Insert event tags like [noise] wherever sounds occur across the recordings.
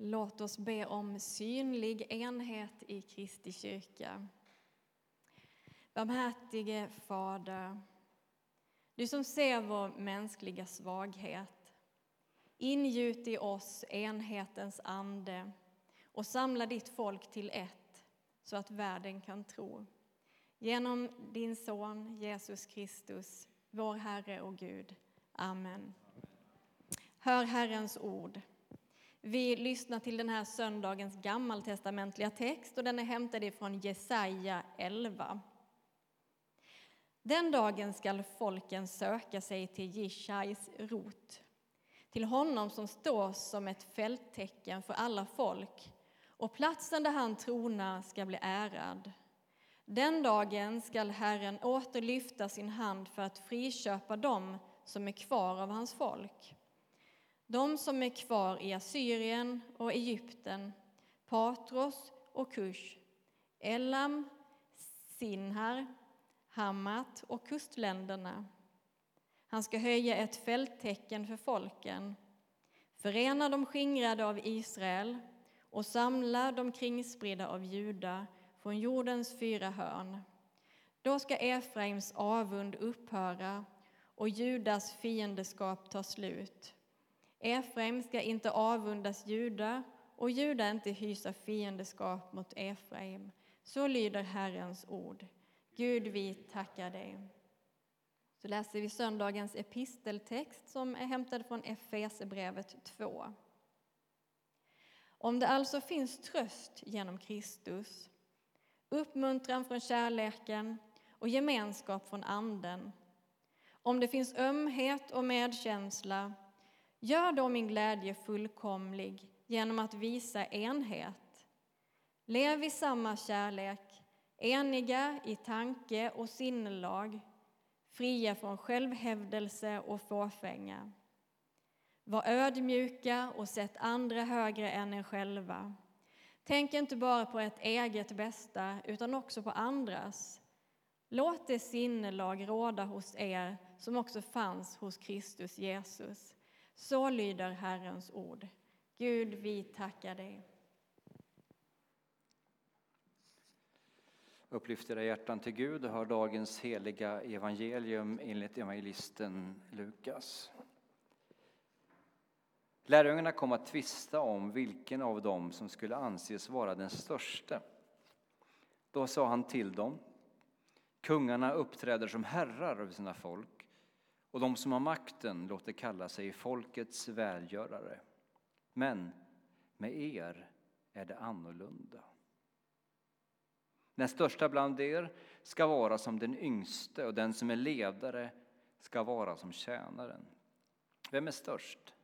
Låt oss be om synlig enhet i Kristi kyrka. Barmhärtige Fader, du som ser vår mänskliga svaghet, ingjut i oss enhetens ande och samla ditt folk till ett så att världen kan tro. Genom din son Jesus Kristus, vår Herre och Gud. Amen. Hör Herrens ord. Vi lyssnar till den här söndagens gammaltestamentliga text och den är hämtad ifrån Jesaja 11. Den dagen skall folken söka sig till Jishais rot, till honom som står som ett fälttecken för alla folk, och platsen där han tronar ska bli ärad. Den dagen skall Herren åter lyfta sin hand för att friköpa dem som är kvar av hans folk. De som är kvar i Assyrien och Egypten, Patros och Kush, Elam, Sinhar, Hamat och kustländerna. Han ska höja ett fälttecken för folken, förena de skingrade av Israel och samla de kringspridda av Juda från jordens fyra hörn. Då ska Efraims avund upphöra och Judas fiendeskap ta slut. Efraim ska inte avundas Juda och Juda inte hysa fiendeskap mot Efraim. Så lyder Herrens ord. Gud, vi tackar dig. Så läser vi söndagens episteltext som är hämtad från Efesebrevet 2. Om det alltså finns tröst genom Kristus, uppmuntran från kärleken och gemenskap från Anden, om det finns ömhet och medkänsla Gör då min glädje fullkomlig genom att visa enhet. Lev i samma kärlek, eniga i tanke och sinnelag, fria från självhävdelse och fåfänga. Var ödmjuka och sätt andra högre än er själva. Tänk inte bara på ert eget bästa, utan också på andras. Låt det sinnelag råda hos er som också fanns hos Kristus Jesus så lyder Herrens ord. Gud, vi tackar dig. Upplyft era hjärtan till Gud och hör dagens heliga evangelium enligt evangelisten Lukas. Lärjungarna kom att tvista om vilken av dem som skulle anses vara den störste. Då sa han till dem, kungarna uppträder som herrar över sina folk och de som har makten låter kalla sig folkets välgörare. Men med er är det annorlunda. Den största bland er ska vara som den yngste och den som är ledare ska vara som tjänaren. Vem är störst?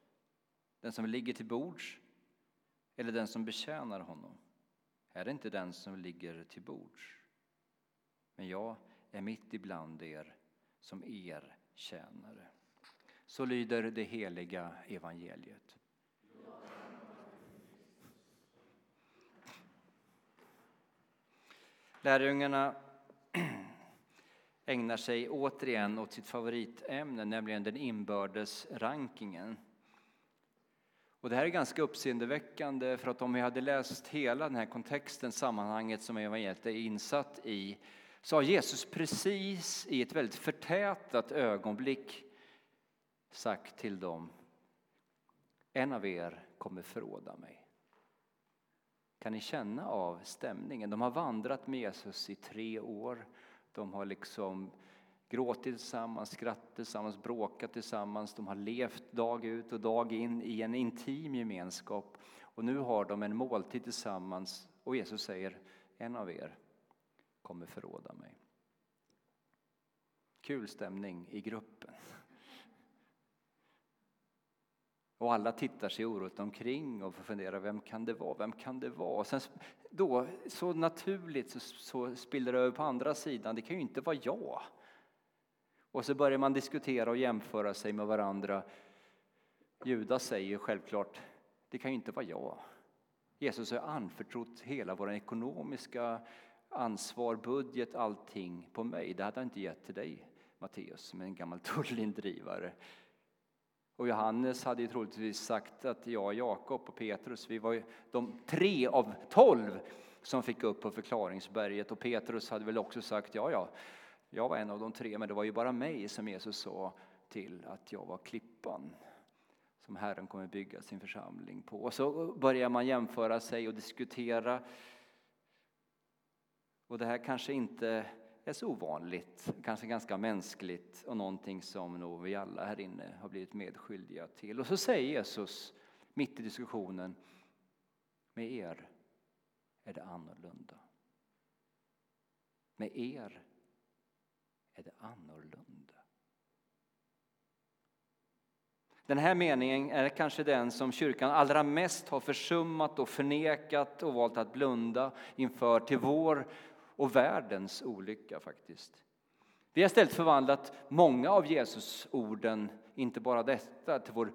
Den som ligger till bords eller den som betjänar honom? Är det inte den som ligger till bords? Men jag är mitt ibland er som er tjänare. Så lyder det heliga evangeliet. Lärjungarna [clears throat] ägnar sig återigen åt sitt favoritämne, nämligen den inbördes rankingen. Och det här är ganska uppseendeväckande för att om vi hade läst hela den här kontexten, sammanhanget som evangeliet är insatt i, så har Jesus precis i ett väldigt förtätat ögonblick sagt till dem En av er kommer förråda mig. Kan ni känna av stämningen? De har vandrat med Jesus i tre år. De har liksom gråtit tillsammans, skrattat tillsammans, bråkat tillsammans. De har levt dag ut och dag in i en intim gemenskap. Och nu har de en måltid tillsammans och Jesus säger en av er kommer förråda mig. Kul stämning i gruppen. Och alla tittar sig oroligt omkring och funderar, vem kan det vara? Vem kan det vara? Och sen då, så naturligt så, så spiller det över på andra sidan, det kan ju inte vara jag. Och så börjar man diskutera och jämföra sig med varandra. Judas säger självklart, det kan ju inte vara jag. Jesus har anförtrott hela vår ekonomiska ansvar, budget, allting på mig. Det hade han inte gett till dig, Matteus, som en gammal [laughs] tullindrivare. Och Johannes hade ju troligtvis sagt att jag, Jakob och Petrus, vi var ju de tre av tolv som fick upp på förklaringsberget. Och Petrus hade väl också sagt, ja, ja, jag var en av de tre, men det var ju bara mig som Jesus sa till att jag var klippan som Herren kommer bygga sin församling på. Och så börjar man jämföra sig och diskutera. Och det här kanske inte är så ovanligt, kanske ganska mänskligt och någonting som nog vi alla här inne har blivit medskyldiga till. Och så säger Jesus mitt i diskussionen, med er är det annorlunda. Med er är det annorlunda. Den här meningen är kanske den som kyrkan allra mest har försummat och förnekat och valt att blunda inför till vår och världens olycka faktiskt. Vi har istället förvandlat många av Jesus orden, inte bara detta, till vår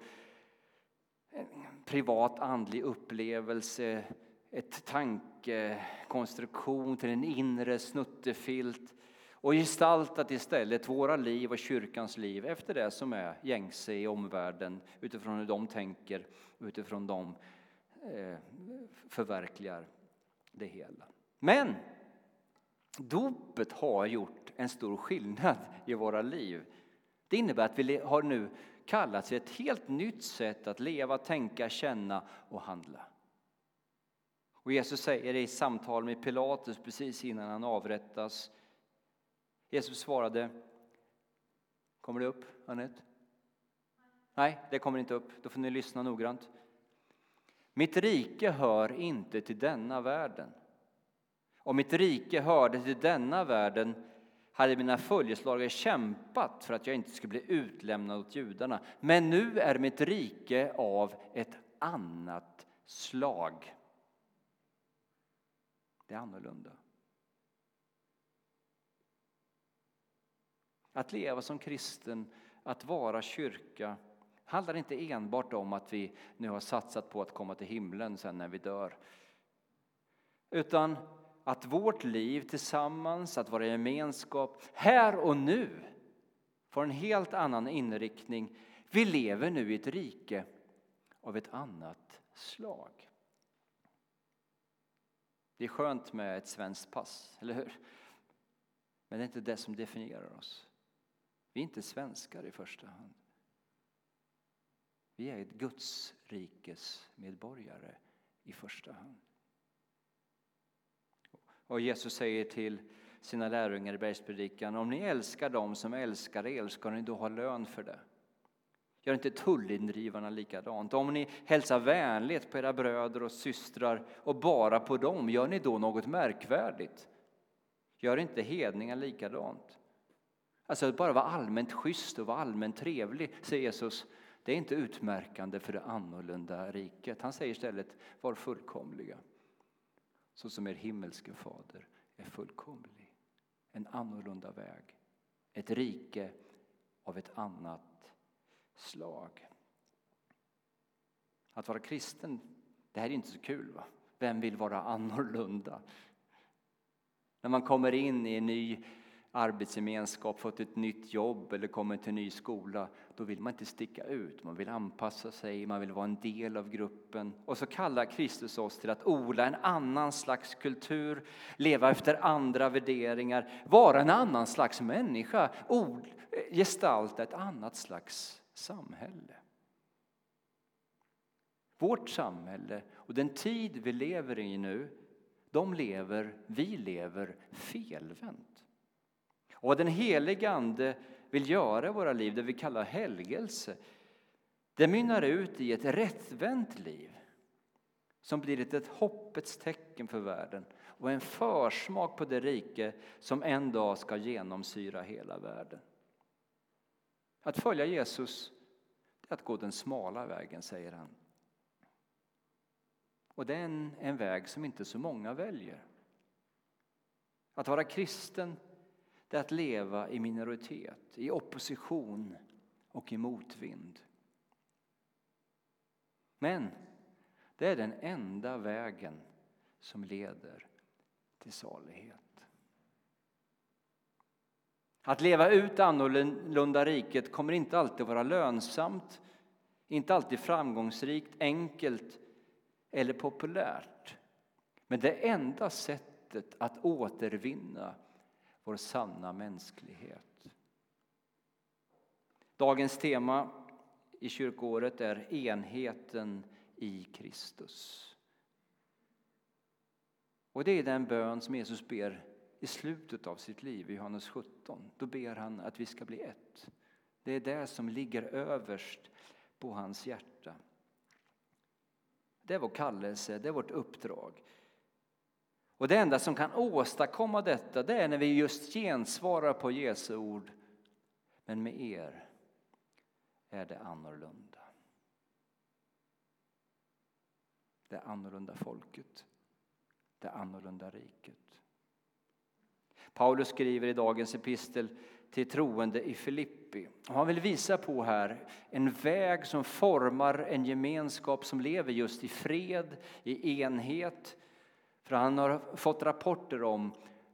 eh, privat andlig upplevelse, ett tankekonstruktion, till en inre snuttefilt och gestaltat istället våra liv och kyrkans liv efter det som är gängse i omvärlden utifrån hur de tänker, utifrån de eh, förverkligar det hela. Men dopet har gjort en stor skillnad i våra liv. Det innebär att vi har nu kallats till ett helt nytt sätt att leva, tänka, känna och handla. Och Jesus säger i samtal med Pilatus precis innan han avrättas Jesus svarade, kommer det upp, Anette? Nej, det kommer inte upp. Då får ni lyssna noggrant. Mitt rike hör inte till denna världen. Om mitt rike hörde till denna världen hade mina följeslagare kämpat för att jag inte skulle bli utlämnad åt judarna. Men nu är mitt rike av ett annat slag. Det är annorlunda. Att leva som kristen, att vara kyrka, handlar inte enbart om att vi nu har satsat på att komma till himlen sen när vi dör. Utan att vårt liv tillsammans, att vara i gemenskap här och nu får en helt annan inriktning. Vi lever nu i ett rike av ett annat slag. Det är skönt med ett svenskt pass, eller hur? Men det är inte det som definierar oss. Vi är inte svenskar i första hand. Vi är ett Guds rikes medborgare i första hand. Och Jesus säger till sina lärjungar i bergspredikan, om ni älskar dem som älskar er ska ni då ha lön för det. Gör inte tullindrivarna likadant. Om ni hälsar vänligt på era bröder och systrar och bara på dem, gör ni då något märkvärdigt? Gör inte hedningar likadant. Alltså att bara vara allmänt schysst och vara allmänt trevlig, säger Jesus, det är inte utmärkande för det annorlunda riket. Han säger istället, var fullkomliga, så som er himmelske fader är fullkomlig. En annorlunda väg, ett rike av ett annat slag. Att vara kristen, det här är inte så kul. va? Vem vill vara annorlunda? När man kommer in i en ny arbetsgemenskap, fått ett nytt jobb eller kommit till en ny skola, då vill man inte sticka ut. Man vill anpassa sig, man vill vara en del av gruppen. Och så kallar Kristus oss till att odla en annan slags kultur, leva efter andra värderingar, vara en annan slags människa, gestalta ett annat slags samhälle. Vårt samhälle och den tid vi lever i nu, de lever, vi lever felvänt. Och vad den helige Ande vill göra i våra liv, det vi kallar helgelse, det mynnar ut i ett rättvänt liv som blir ett hoppets tecken för världen och en försmak på det rike som en dag ska genomsyra hela världen. Att följa Jesus är att gå den smala vägen, säger han. Och det är en, en väg som inte så många väljer. Att vara kristen det är att leva i minoritet, i opposition och i motvind. Men det är den enda vägen som leder till salighet. Att leva ut annorlunda riket kommer inte alltid vara lönsamt Inte alltid framgångsrikt, enkelt eller populärt. Men det enda sättet att återvinna vår sanna mänsklighet. Dagens tema i kyrkoåret är enheten i Kristus. Och det är den bön som Jesus ber i slutet av sitt liv i Johannes 17. Då ber han att vi ska bli ett. Det är det som ligger överst på hans hjärta. Det är vår kallelse, det är vårt uppdrag. Och det enda som kan åstadkomma detta det är när vi just gensvarar på Jesu ord. Men med er är det annorlunda. Det annorlunda folket, det annorlunda riket. Paulus skriver i dagens epistel till troende i Filippi. Han vill visa på här en väg som formar en gemenskap som lever just i fred, i enhet. För han har fått rapporter om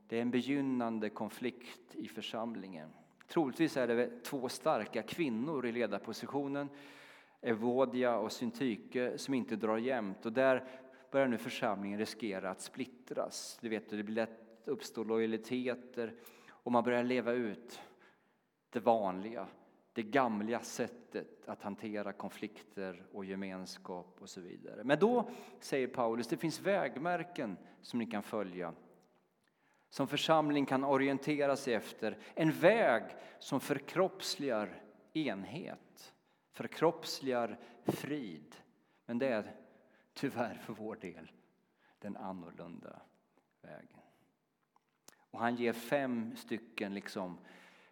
det är en begynnande konflikt i församlingen. Troligtvis är det två starka kvinnor i ledarpositionen, Evodia och Syntyke, som inte drar jämnt. Och där börjar nu församlingen riskera att splittras. Du vet, det blir lätt uppstå lojaliteter och man börjar leva ut det vanliga, det gamla sättet att hantera konflikter och gemenskap och så vidare. Men då säger Paulus, det finns vägmärken som ni kan följa som församling kan orientera sig efter. En väg som förkroppsligar enhet, förkroppsligar frid. Men det är tyvärr för vår del den annorlunda vägen. Och han ger fem stycken liksom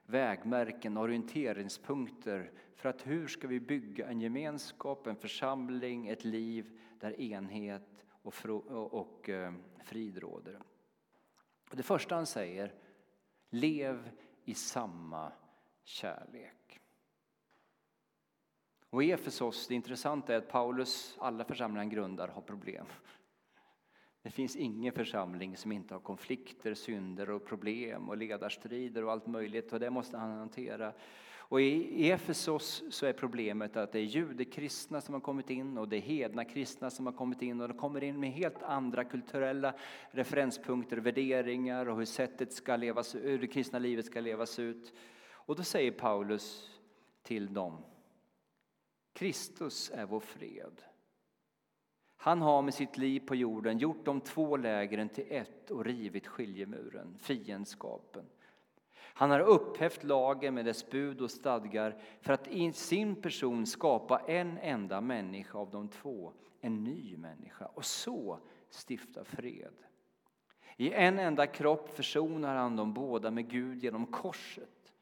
vägmärken, orienteringspunkter för att hur ska vi bygga en gemenskap, en församling, ett liv där enhet och, och, och eh, frid råder. Det första han säger, lev i samma kärlek. Och i Efesos, det intressanta är att Paulus, alla församlingar han grundar har problem. Det finns ingen församling som inte har konflikter, synder och problem och ledarstrider och allt möjligt och det måste han hantera. Och i Efesos så är problemet att det är judekristna som har kommit in och det är hedna kristna som har kommit in och de kommer in med helt andra kulturella referenspunkter, värderingar och hur sättet ska levas, hur det kristna livet ska levas ut. Och då säger Paulus till dem Kristus är vår fred. Han har med sitt liv på jorden gjort de två lägren till ett och rivit skiljemuren, fiendskapen. Han har upphävt lagen med dess bud och stadgar för att i sin person skapa en enda människa av de två, en ny människa, och så stifta fred. I en enda kropp försonar han dem båda med Gud genom korset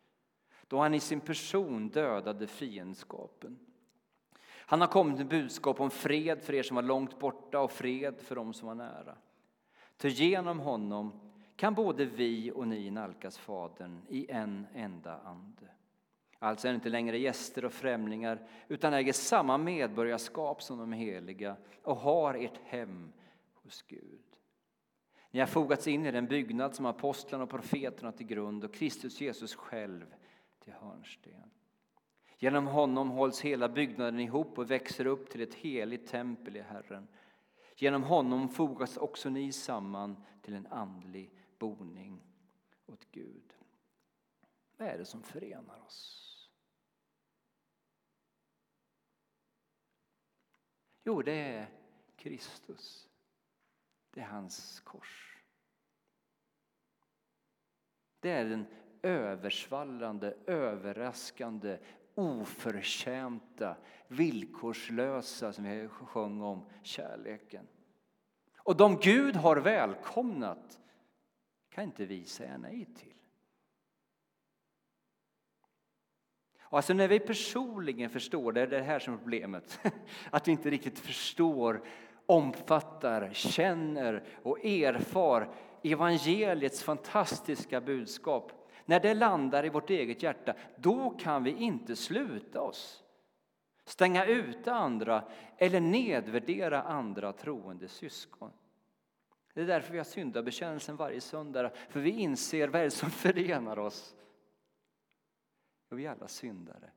då han i sin person dödade fiendskapen. Han har kommit med budskap om fred för er som var långt borta och fred för dem som var nära. För genom honom kan både vi och ni nalkas Fadern i en enda ande. Alltså är ni inte längre gäster och främlingar utan äger samma medborgarskap som de heliga och har ert hem hos Gud. Ni har fogats in i den byggnad som apostlarna och profeterna till grund och Kristus Jesus själv till hörnsten. Genom honom hålls hela byggnaden ihop och växer upp till ett heligt tempel i Herren. Genom honom fogas också ni samman till en andlig boning åt Gud. Vad är det som förenar oss? Jo, det är Kristus. Det är hans kors. Det är den översvallande, överraskande, oförtjänta, villkorslösa, som vi sjöng om, kärleken. Och de Gud har välkomnat kan inte vi säga nej till. alltså när vi personligen förstår, det är det här som är problemet, [laughs] att vi inte riktigt förstår, omfattar, känner och erfar evangeliets fantastiska budskap när det landar i vårt eget hjärta, då kan vi inte sluta oss. Stänga ute andra eller nedvärdera andra troende syskon. Det är därför vi har syndabekännelsen varje söndag, för vi inser vad det som förenar oss. Och vi är alla syndare.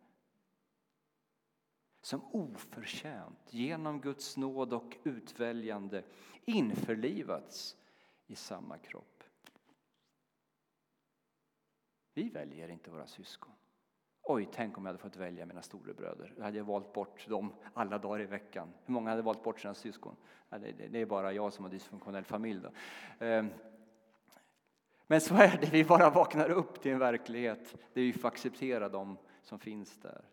som oförtjänt genom Guds nåd och utväljande införlivats i samma kropp. Vi väljer inte våra syskon. Oj, tänk om jag hade fått välja mina storebröder. Då hade jag valt bort dem alla dagar i veckan. Hur många hade valt bort sina syskon? Det är bara jag som har dysfunktionell familj. Då. Ehm, men så är det, vi bara vaknar upp till en verklighet där vi får acceptera dem som finns där.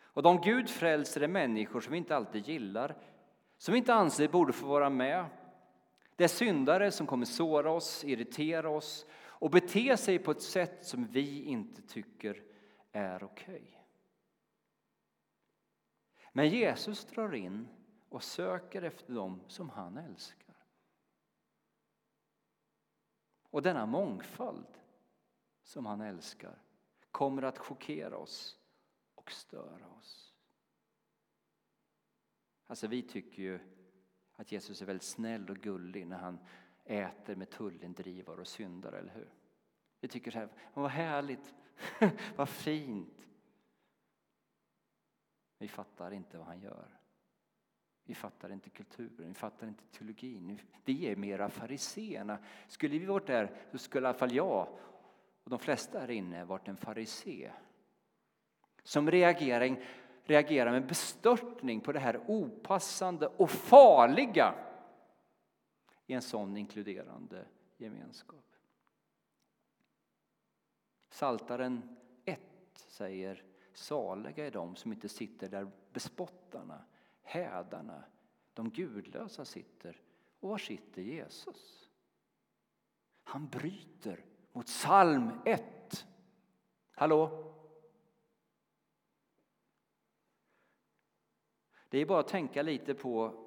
Och de Gud frälser är människor som vi inte alltid gillar, som vi inte anser borde få vara med. Det är syndare som kommer såra oss, irritera oss och bete sig på ett sätt som vi inte tycker är okej. Okay. Men Jesus drar in och söker efter dem som han älskar. Och denna mångfald som han älskar kommer att chockera oss och störa oss. Alltså vi tycker ju att Jesus är väldigt snäll och gullig när han äter med tullindrivare och syndare, eller hur? Vi tycker så här, vad härligt, [laughs] vad fint. Vi fattar inte vad han gör. Vi fattar inte kulturen, vi fattar inte teologin. Vi är mera fariséerna. Skulle vi varit där så skulle i alla fall jag och de flesta här inne varit en farisé. Som reagerar, reagerar med bestörtning på det här opassande och farliga i en sån inkluderande gemenskap. Saltaren 1 säger saliga är de som inte sitter där bespottarna, hädarna, de gudlösa sitter. Och var sitter Jesus? Han bryter mot psalm 1. Hallå? Det är bara att tänka lite på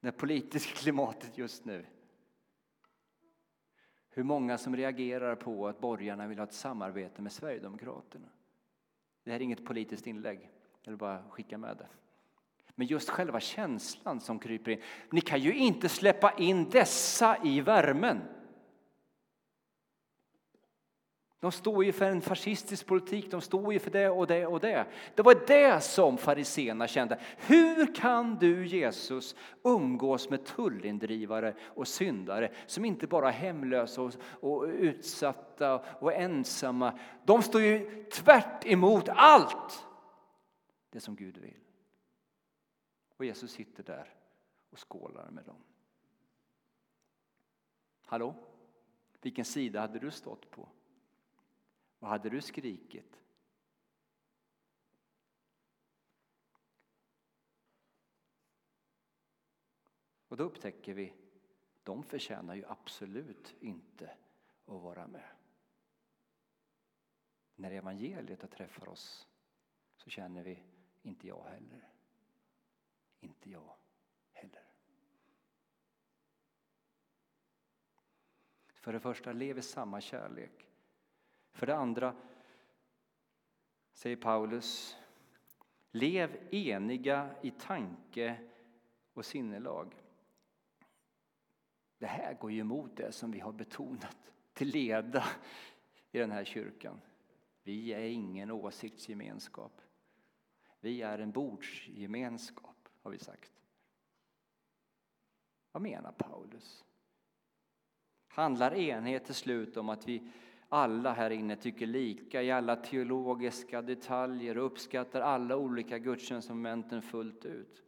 det politiska klimatet just nu. Hur många som reagerar på att borgarna vill ha ett samarbete med Sverigedemokraterna. Det här är inget politiskt inlägg, jag vill bara skicka med det. Men just själva känslan som kryper in. Ni kan ju inte släppa in dessa i värmen. De står ju för en fascistisk politik, de står ju för det och det och det. Det var det som fariseerna kände. Hur kan du Jesus umgås med tullindrivare och syndare som inte bara är hemlösa och, och utsatta och ensamma. De står ju tvärt emot allt det som Gud vill. Och Jesus sitter där och skålar med dem. Hallå? Vilken sida hade du stått på? Vad hade du skrikit? Och då upptäcker vi, de förtjänar ju absolut inte att vara med. När evangeliet träffar oss så känner vi, inte jag heller. Inte jag heller. För det första, lev i samma kärlek. För det andra säger Paulus, lev eniga i tanke och sinnelag. Det här går ju emot det som vi har betonat till leda i den här kyrkan. Vi är ingen åsiktsgemenskap. Vi är en bordsgemenskap, har vi sagt. Vad menar Paulus? Handlar enhet till slut om att vi alla här inne tycker lika i alla teologiska detaljer och uppskattar alla olika gudstjänstmomenten fullt ut.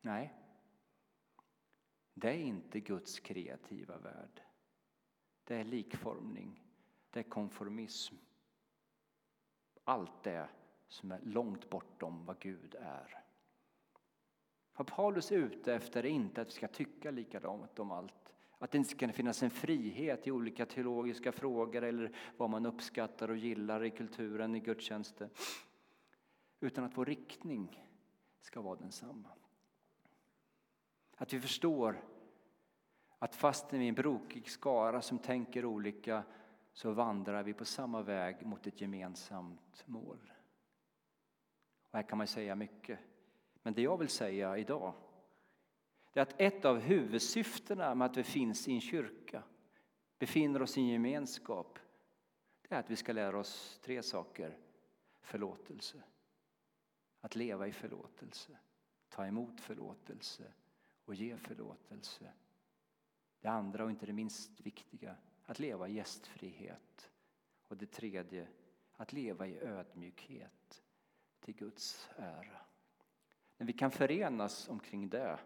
Nej, det är inte Guds kreativa värld. Det är likformning, det är konformism. Allt det som är långt bortom vad Gud är. Vad Paulus är ute efter är inte att vi ska tycka likadant om allt. Att det inte ska finnas en frihet i olika teologiska frågor eller vad man uppskattar och gillar i kulturen, i gudstjänsten. Utan att vår riktning ska vara densamma. Att vi förstår att fastän vi är en brokig skara som tänker olika så vandrar vi på samma väg mot ett gemensamt mål. Och här kan man säga mycket. Men det jag vill säga idag det är att ett av huvudsyftena med att vi finns i en kyrka, befinner oss i en gemenskap, det är att vi ska lära oss tre saker. Förlåtelse. Att leva i förlåtelse. Ta emot förlåtelse och ge förlåtelse. Det andra och inte det minst viktiga, att leva i gästfrihet. Och det tredje, att leva i ödmjukhet till Guds ära. När vi kan förenas omkring det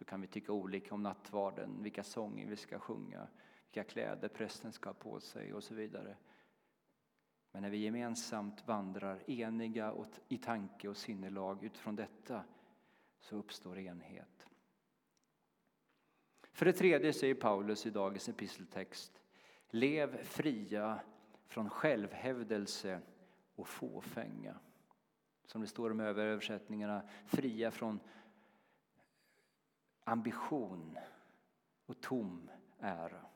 så kan vi tycka olika om nattvarden, vilka sånger vi ska sjunga, vilka kläder prästen ska ha på sig och så vidare. Men när vi gemensamt vandrar eniga och i tanke och sinnelag utifrån detta så uppstår enhet. För det tredje säger Paulus i dagens episteltext Lev fria från självhävdelse och fåfänga. Som det står i de översättningarna, fria från ambition och tom ära.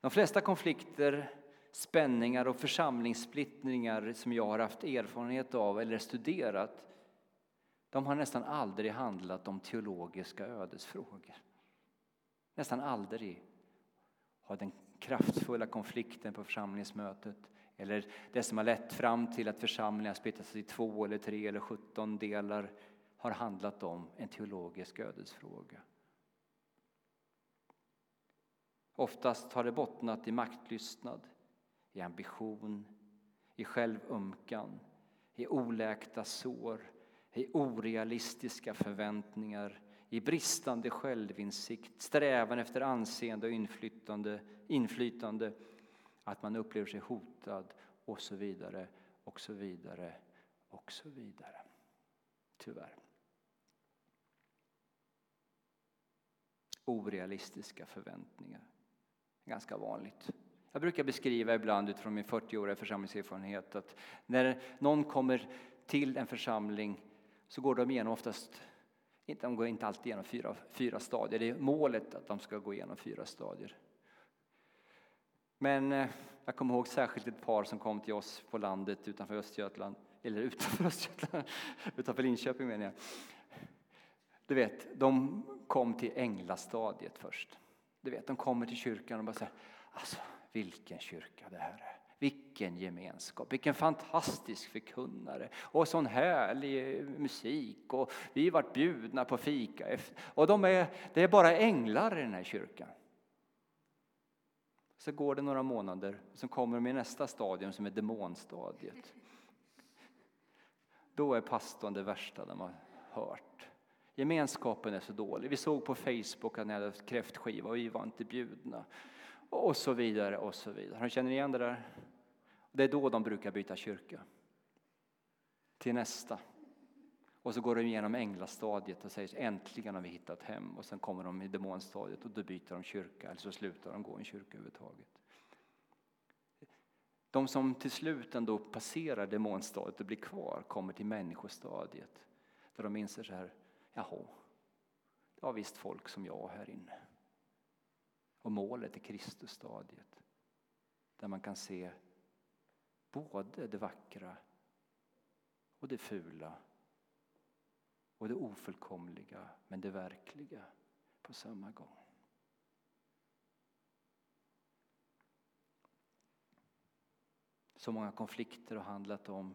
De flesta konflikter, spänningar och församlingssplittringar som jag har haft erfarenhet av eller studerat de har nästan aldrig handlat om teologiska ödesfrågor. Nästan aldrig har den kraftfulla konflikten på församlingsmötet eller det som har lett fram till att församlingar splittrats i två eller tre eller sjutton delar har handlat om en teologisk ödesfråga. Oftast har det bottnat i maktlystnad, i ambition, i självömkan, i oläkta sår, i orealistiska förväntningar, i bristande självinsikt, strävan efter anseende och inflytande, inflytande att man upplever sig hotad och så vidare, och så vidare, och så vidare. Tyvärr. Orealistiska förväntningar. Ganska vanligt. Jag brukar beskriva ibland utifrån min 40-åriga församlingserfarenhet att när någon kommer till en församling så går de igenom oftast, de går inte alltid igenom fyra, fyra stadier. Det är målet att de ska gå igenom fyra stadier. Men eh, jag kommer ihåg särskilt ett par som kom till oss på landet utanför Östergötland, eller utanför Östergötland, [laughs] utanför Linköping menar jag. Du vet, de kom till änglastadiet först. Du vet, de kommer till kyrkan och bara säger, alltså vilken kyrka det här är. Vilken gemenskap, vilken fantastisk förkunnare och sån härlig musik och vi varit bjudna på fika. Och de är, det är bara änglar i den här kyrkan. Så går det några månader, så kommer de i nästa stadium som är demonstadiet. Då är pastorn det värsta de har hört. Gemenskapen är så dålig. Vi såg på Facebook att ni hade kräftskiva och vi var inte bjudna. Och så vidare och så vidare. Har känner igen det där? Det är då de brukar byta kyrka. Till nästa. Och så går de igenom änglastadiet och säger äntligen har vi hittat hem. Och sen kommer de i demonstadiet och då byter de kyrka eller så slutar de gå i en kyrka överhuvudtaget. De som till slut ändå passerar demonstadiet och blir kvar kommer till människostadiet. Där de inser så här, jaha, det var visst folk som jag här inne. Och målet är Kristusstadiet. Där man kan se både det vackra och det fula och det ofullkomliga men det verkliga på samma gång. Så många konflikter har handlat om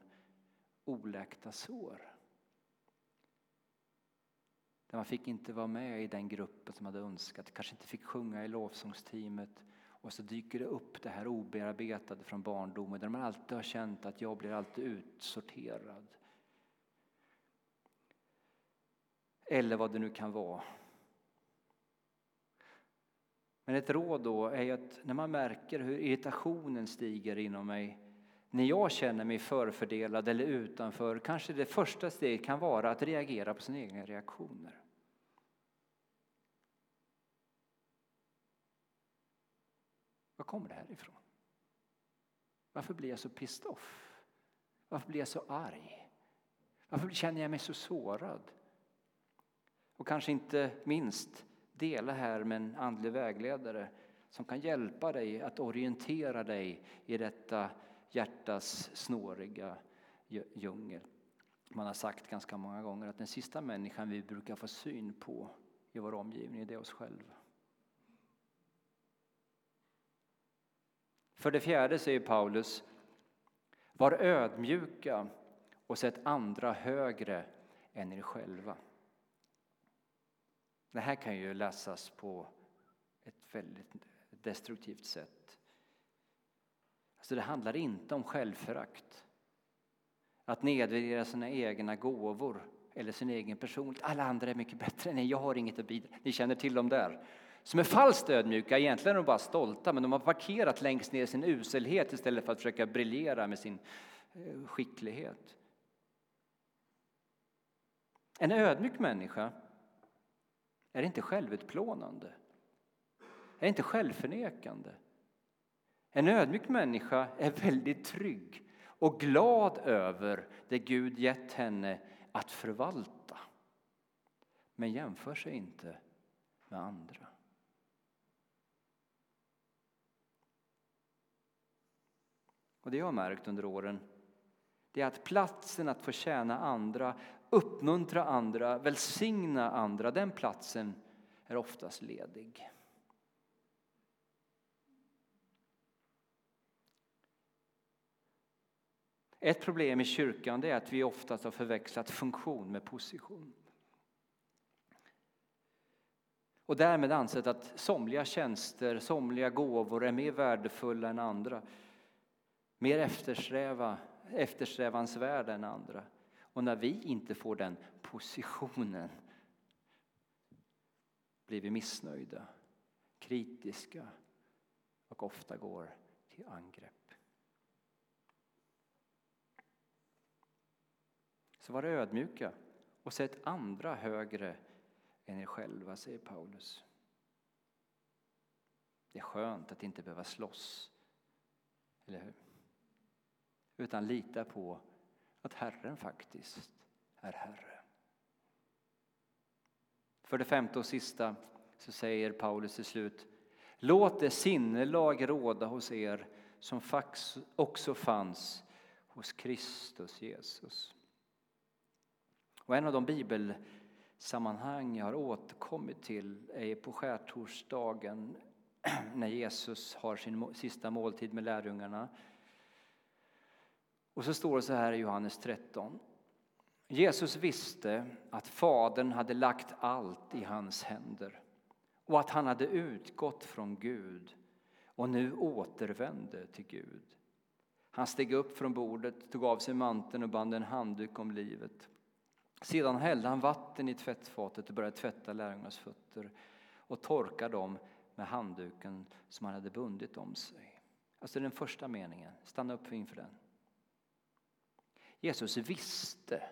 oläkta sår. Där man fick inte vara med i den gruppen som hade önskat, kanske inte fick sjunga i lovsångsteamet och så dyker det upp det här obearbetade från barndomen där man alltid har känt att jag blir alltid utsorterad. Eller vad det nu kan vara. Men ett råd då är att när man märker hur irritationen stiger inom mig när jag känner mig förfördelad eller utanför, kanske det första steget kan vara att reagera på sina egna reaktioner. Var kommer det här ifrån? Varför blir jag så pissed off? Varför blir jag så arg? Varför känner jag mig så sårad? Och kanske inte minst dela här med en andlig vägledare som kan hjälpa dig att orientera dig i detta hjärtas snåriga djungel. Man har sagt ganska många gånger att den sista människan vi brukar få syn på i vår omgivning, det är oss själva. För det fjärde säger Paulus, var ödmjuka och sätt andra högre än er själva. Det här kan ju läsas på ett väldigt destruktivt sätt. Alltså det handlar inte om självförakt. Att nedvärdera sina egna gåvor eller sin egen personlighet. Alla andra är mycket bättre. Nej, jag har inget att bidra Ni känner till dem där. Som är falskt ödmjuka, egentligen är de bara stolta men de har parkerat längst ner sin uselhet istället för att försöka briljera med sin eh, skicklighet. En ödmjuk människa är inte självutplånande, är inte självförnekande. En ödmjuk människa är väldigt trygg och glad över det Gud gett henne att förvalta. Men jämför sig inte med andra. Och det jag har märkt under åren det är att platsen att få tjäna andra, uppmuntra andra, välsigna andra, den platsen är oftast ledig. Ett problem i kyrkan är att vi oftast har förväxlat funktion med position. Och därmed ansett att somliga tjänster, somliga gåvor är mer värdefulla än andra. Mer eftersträva, eftersträvansvärda än andra. Och när vi inte får den positionen blir vi missnöjda, kritiska och ofta går till angrepp. Så var ödmjuka och sätt andra högre än er själva, säger Paulus. Det är skönt att inte behöva slåss, eller hur? Utan lita på att Herren faktiskt är Herre. För det femte och sista så säger Paulus till slut Låt det sinnelag råda hos er som också fanns hos Kristus Jesus. Och en av de bibelsammanhang jag har återkommit till är på skärtorsdagen [clears throat] när Jesus har sin sista måltid med lärjungarna. Och så står det så här i Johannes 13. Jesus visste att Fadern hade lagt allt i hans händer och att han hade utgått från Gud och nu återvände till Gud. Han steg upp från bordet, tog av sig manteln och band en handduk om livet. Sedan hällde han vatten i tvättfatet och började tvätta lärjungarnas fötter och torka dem med handduken som han hade bundit om sig. Alltså den första meningen, stanna upp inför den. Jesus visste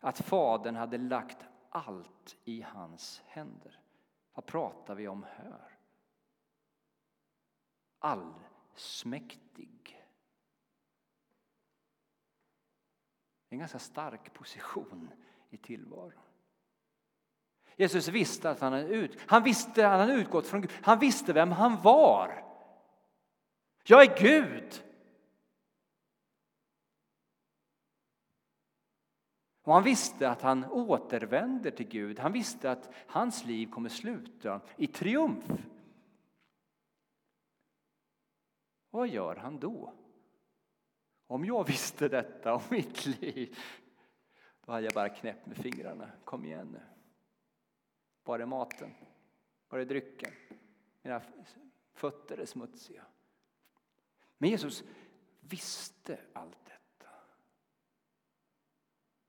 att Fadern hade lagt allt i hans händer. Vad pratar vi om här? Allsmäktig. en ganska stark position i tillvaron. Jesus visste att han hade, ut, han visste att han hade utgått från Gud. Han visste vem han var. Jag är Gud. Och han visste att han återvänder till Gud. Han visste att hans liv kommer sluta i triumf. Vad gör han då? Om jag visste detta om mitt liv, då hade jag bara knäppt med fingrarna. Kom igen nu. Var är maten? Var är drycken? Mina fötter är smutsiga. Men Jesus visste allt detta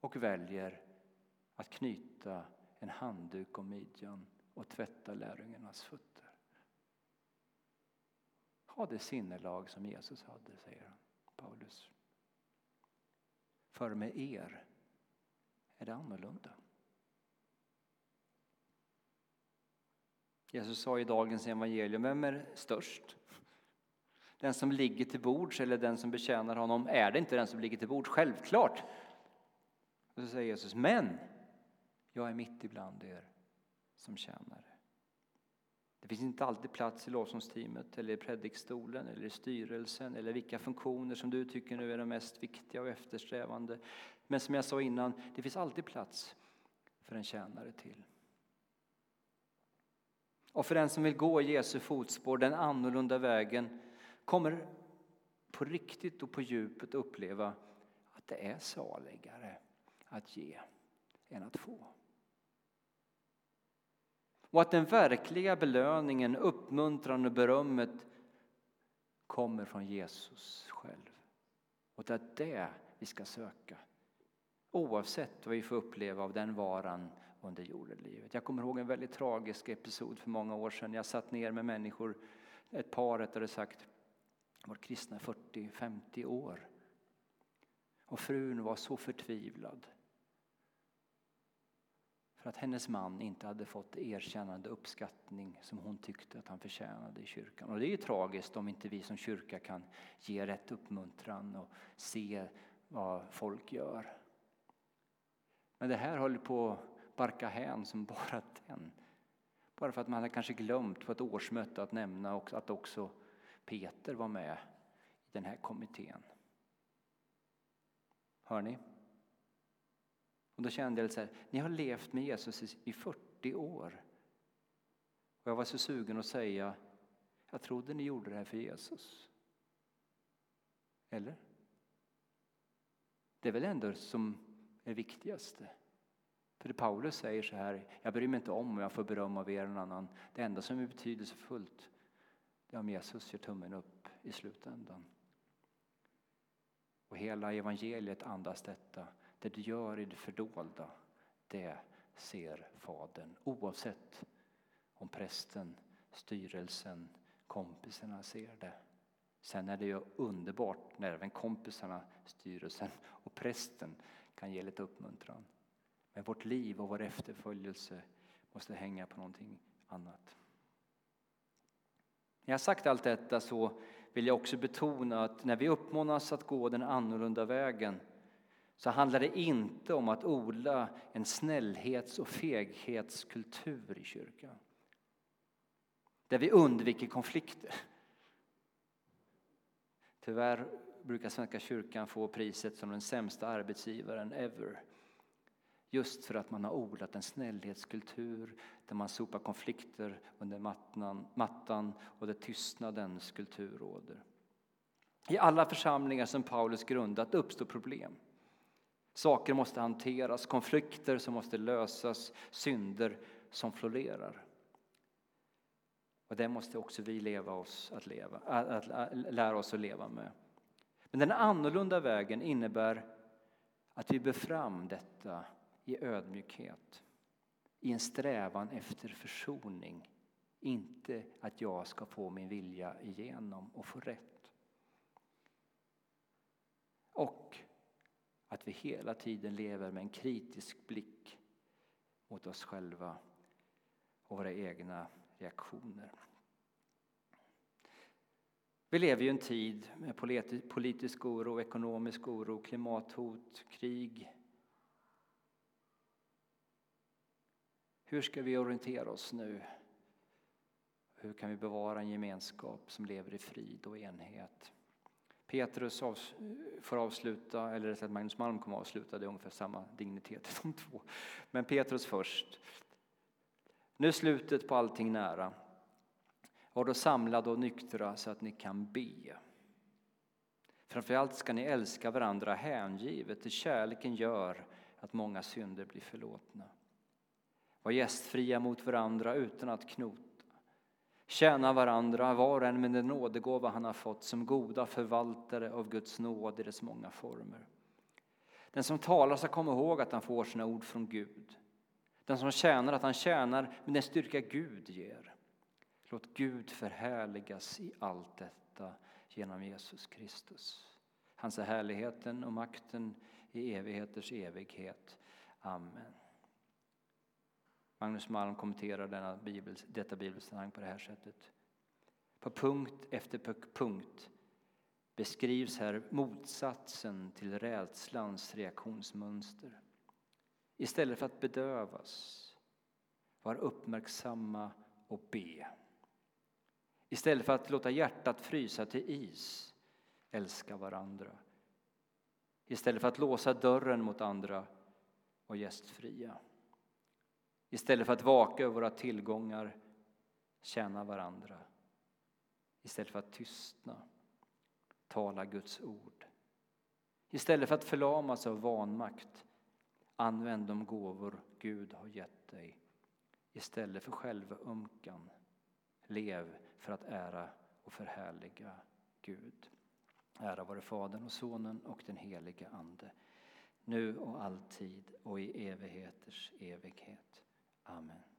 och väljer att knyta en handduk om midjan och tvätta lärjungarnas fötter. Ha det sinnelag som Jesus hade, säger. Paulus. För med er är det annorlunda. Jesus sa i dagens evangelium, vem är störst? Den som ligger till bords eller den som betjänar honom? Är det inte den som ligger till bords? Självklart! Och så säger Jesus, men jag är mitt ibland er som tjänare. Det finns inte alltid plats i lovsångsteamet eller i predikstolen eller i styrelsen eller vilka funktioner som du tycker nu är de mest viktiga och eftersträvande. Men som jag sa innan, det finns alltid plats för en tjänare till. Och för den som vill gå i Jesu fotspår, den annorlunda vägen, kommer på riktigt och på djupet uppleva att det är saligare att ge än att få. Och att den verkliga belöningen, uppmuntran och berömmet kommer från Jesus själv. Och det är det vi ska söka. Oavsett vad vi får uppleva av den varan under jordelivet. Jag kommer ihåg en väldigt tragisk episod för många år sedan. Jag satt ner med människor, ett par rättare sagt, var kristna 40-50 år. Och frun var så förtvivlad. För att hennes man inte hade fått erkännande uppskattning som hon tyckte att han förtjänade i kyrkan. Och det är ju tragiskt om inte vi som kyrka kan ge rätt uppmuntran och se vad folk gör. Men det här håller på att barka hän som [laughs] bara den. Bara för att man hade kanske glömt på ett årsmöte att nämna att också Peter var med i den här kommittén. Hör ni? Och då kände jag så här, ni har levt med Jesus i 40 år. Och jag var så sugen att säga, jag trodde ni gjorde det här för Jesus. Eller? Det är väl ändå som är viktigaste. För Paulus säger så här, jag bryr mig inte om om jag får beröm av er eller någon annan. Det enda som är betydelsefullt det är om Jesus gör tummen upp i slutändan. Och hela evangeliet andas detta. Det du gör i det fördolda, det ser Fadern. Oavsett om prästen, styrelsen, kompisarna ser det. Sen är det ju underbart när även kompisarna, styrelsen och prästen kan ge lite uppmuntran. Men vårt liv och vår efterföljelse måste hänga på någonting annat. När jag sagt allt detta så vill jag också betona att när vi uppmanas att gå den annorlunda vägen så handlar det inte om att odla en snällhets och feghetskultur i kyrkan. Där vi undviker konflikter. Tyvärr brukar Svenska kyrkan få priset som den sämsta arbetsgivaren ever. Just för att man har odlat en snällhetskultur där man sopar konflikter under mattan, mattan och där tystnadens kultur råder. I alla församlingar som Paulus grundat uppstår problem. Saker måste hanteras, konflikter som måste lösas, synder som florerar. Och det måste också vi leva oss att leva, att, att lära oss att leva med. Men den annorlunda vägen innebär att vi bär fram detta i ödmjukhet, i en strävan efter försoning. Inte att jag ska få min vilja igenom och få rätt. Och att vi hela tiden lever med en kritisk blick mot oss själva och våra egna reaktioner. Vi lever i en tid med politisk oro, ekonomisk oro, klimathot, krig. Hur ska vi orientera oss nu? Hur kan vi bevara en gemenskap som lever i frid och enhet? Petrus får avsluta, eller rättare Magnus Malm kommer att avsluta, det är ungefär samma dignitet [laughs] de två. Men Petrus först. Nu är slutet på allting nära. Var då samlade och nyktra så att ni kan be. Framförallt ska ni älska varandra hängivet, det kärleken gör att många synder blir förlåtna. Var gästfria mot varandra utan att knota. Tjäna varandra, var och en med den nådegåva han har fått som goda förvaltare av Guds nåd i dess många former. Den som talar ska komma ihåg att han får sina ord från Gud. Den som tjänar att han tjänar med den styrka Gud ger. Låt Gud förhärligas i allt detta genom Jesus Kristus. Hans är härligheten och makten i evigheters evighet. Amen. Magnus Malm kommenterar denna bibel, detta bibelsammanhang på det här sättet. På punkt efter punkt beskrivs här motsatsen till rädslans reaktionsmönster. Istället för att bedövas, var uppmärksamma och be. Istället för att låta hjärtat frysa till is, älska varandra. Istället för att låsa dörren mot andra, och gästfria. Istället för att vaka över våra tillgångar, tjäna varandra. Istället för att tystna, Tala Guds ord. Istället för att förlamas av vanmakt, använd de gåvor Gud har gett dig. Istället för självömkan, lev för att ära och förhärliga Gud. Ära vare Fadern och Sonen och den helige Ande, nu och alltid och i evigheters evighet. Amen.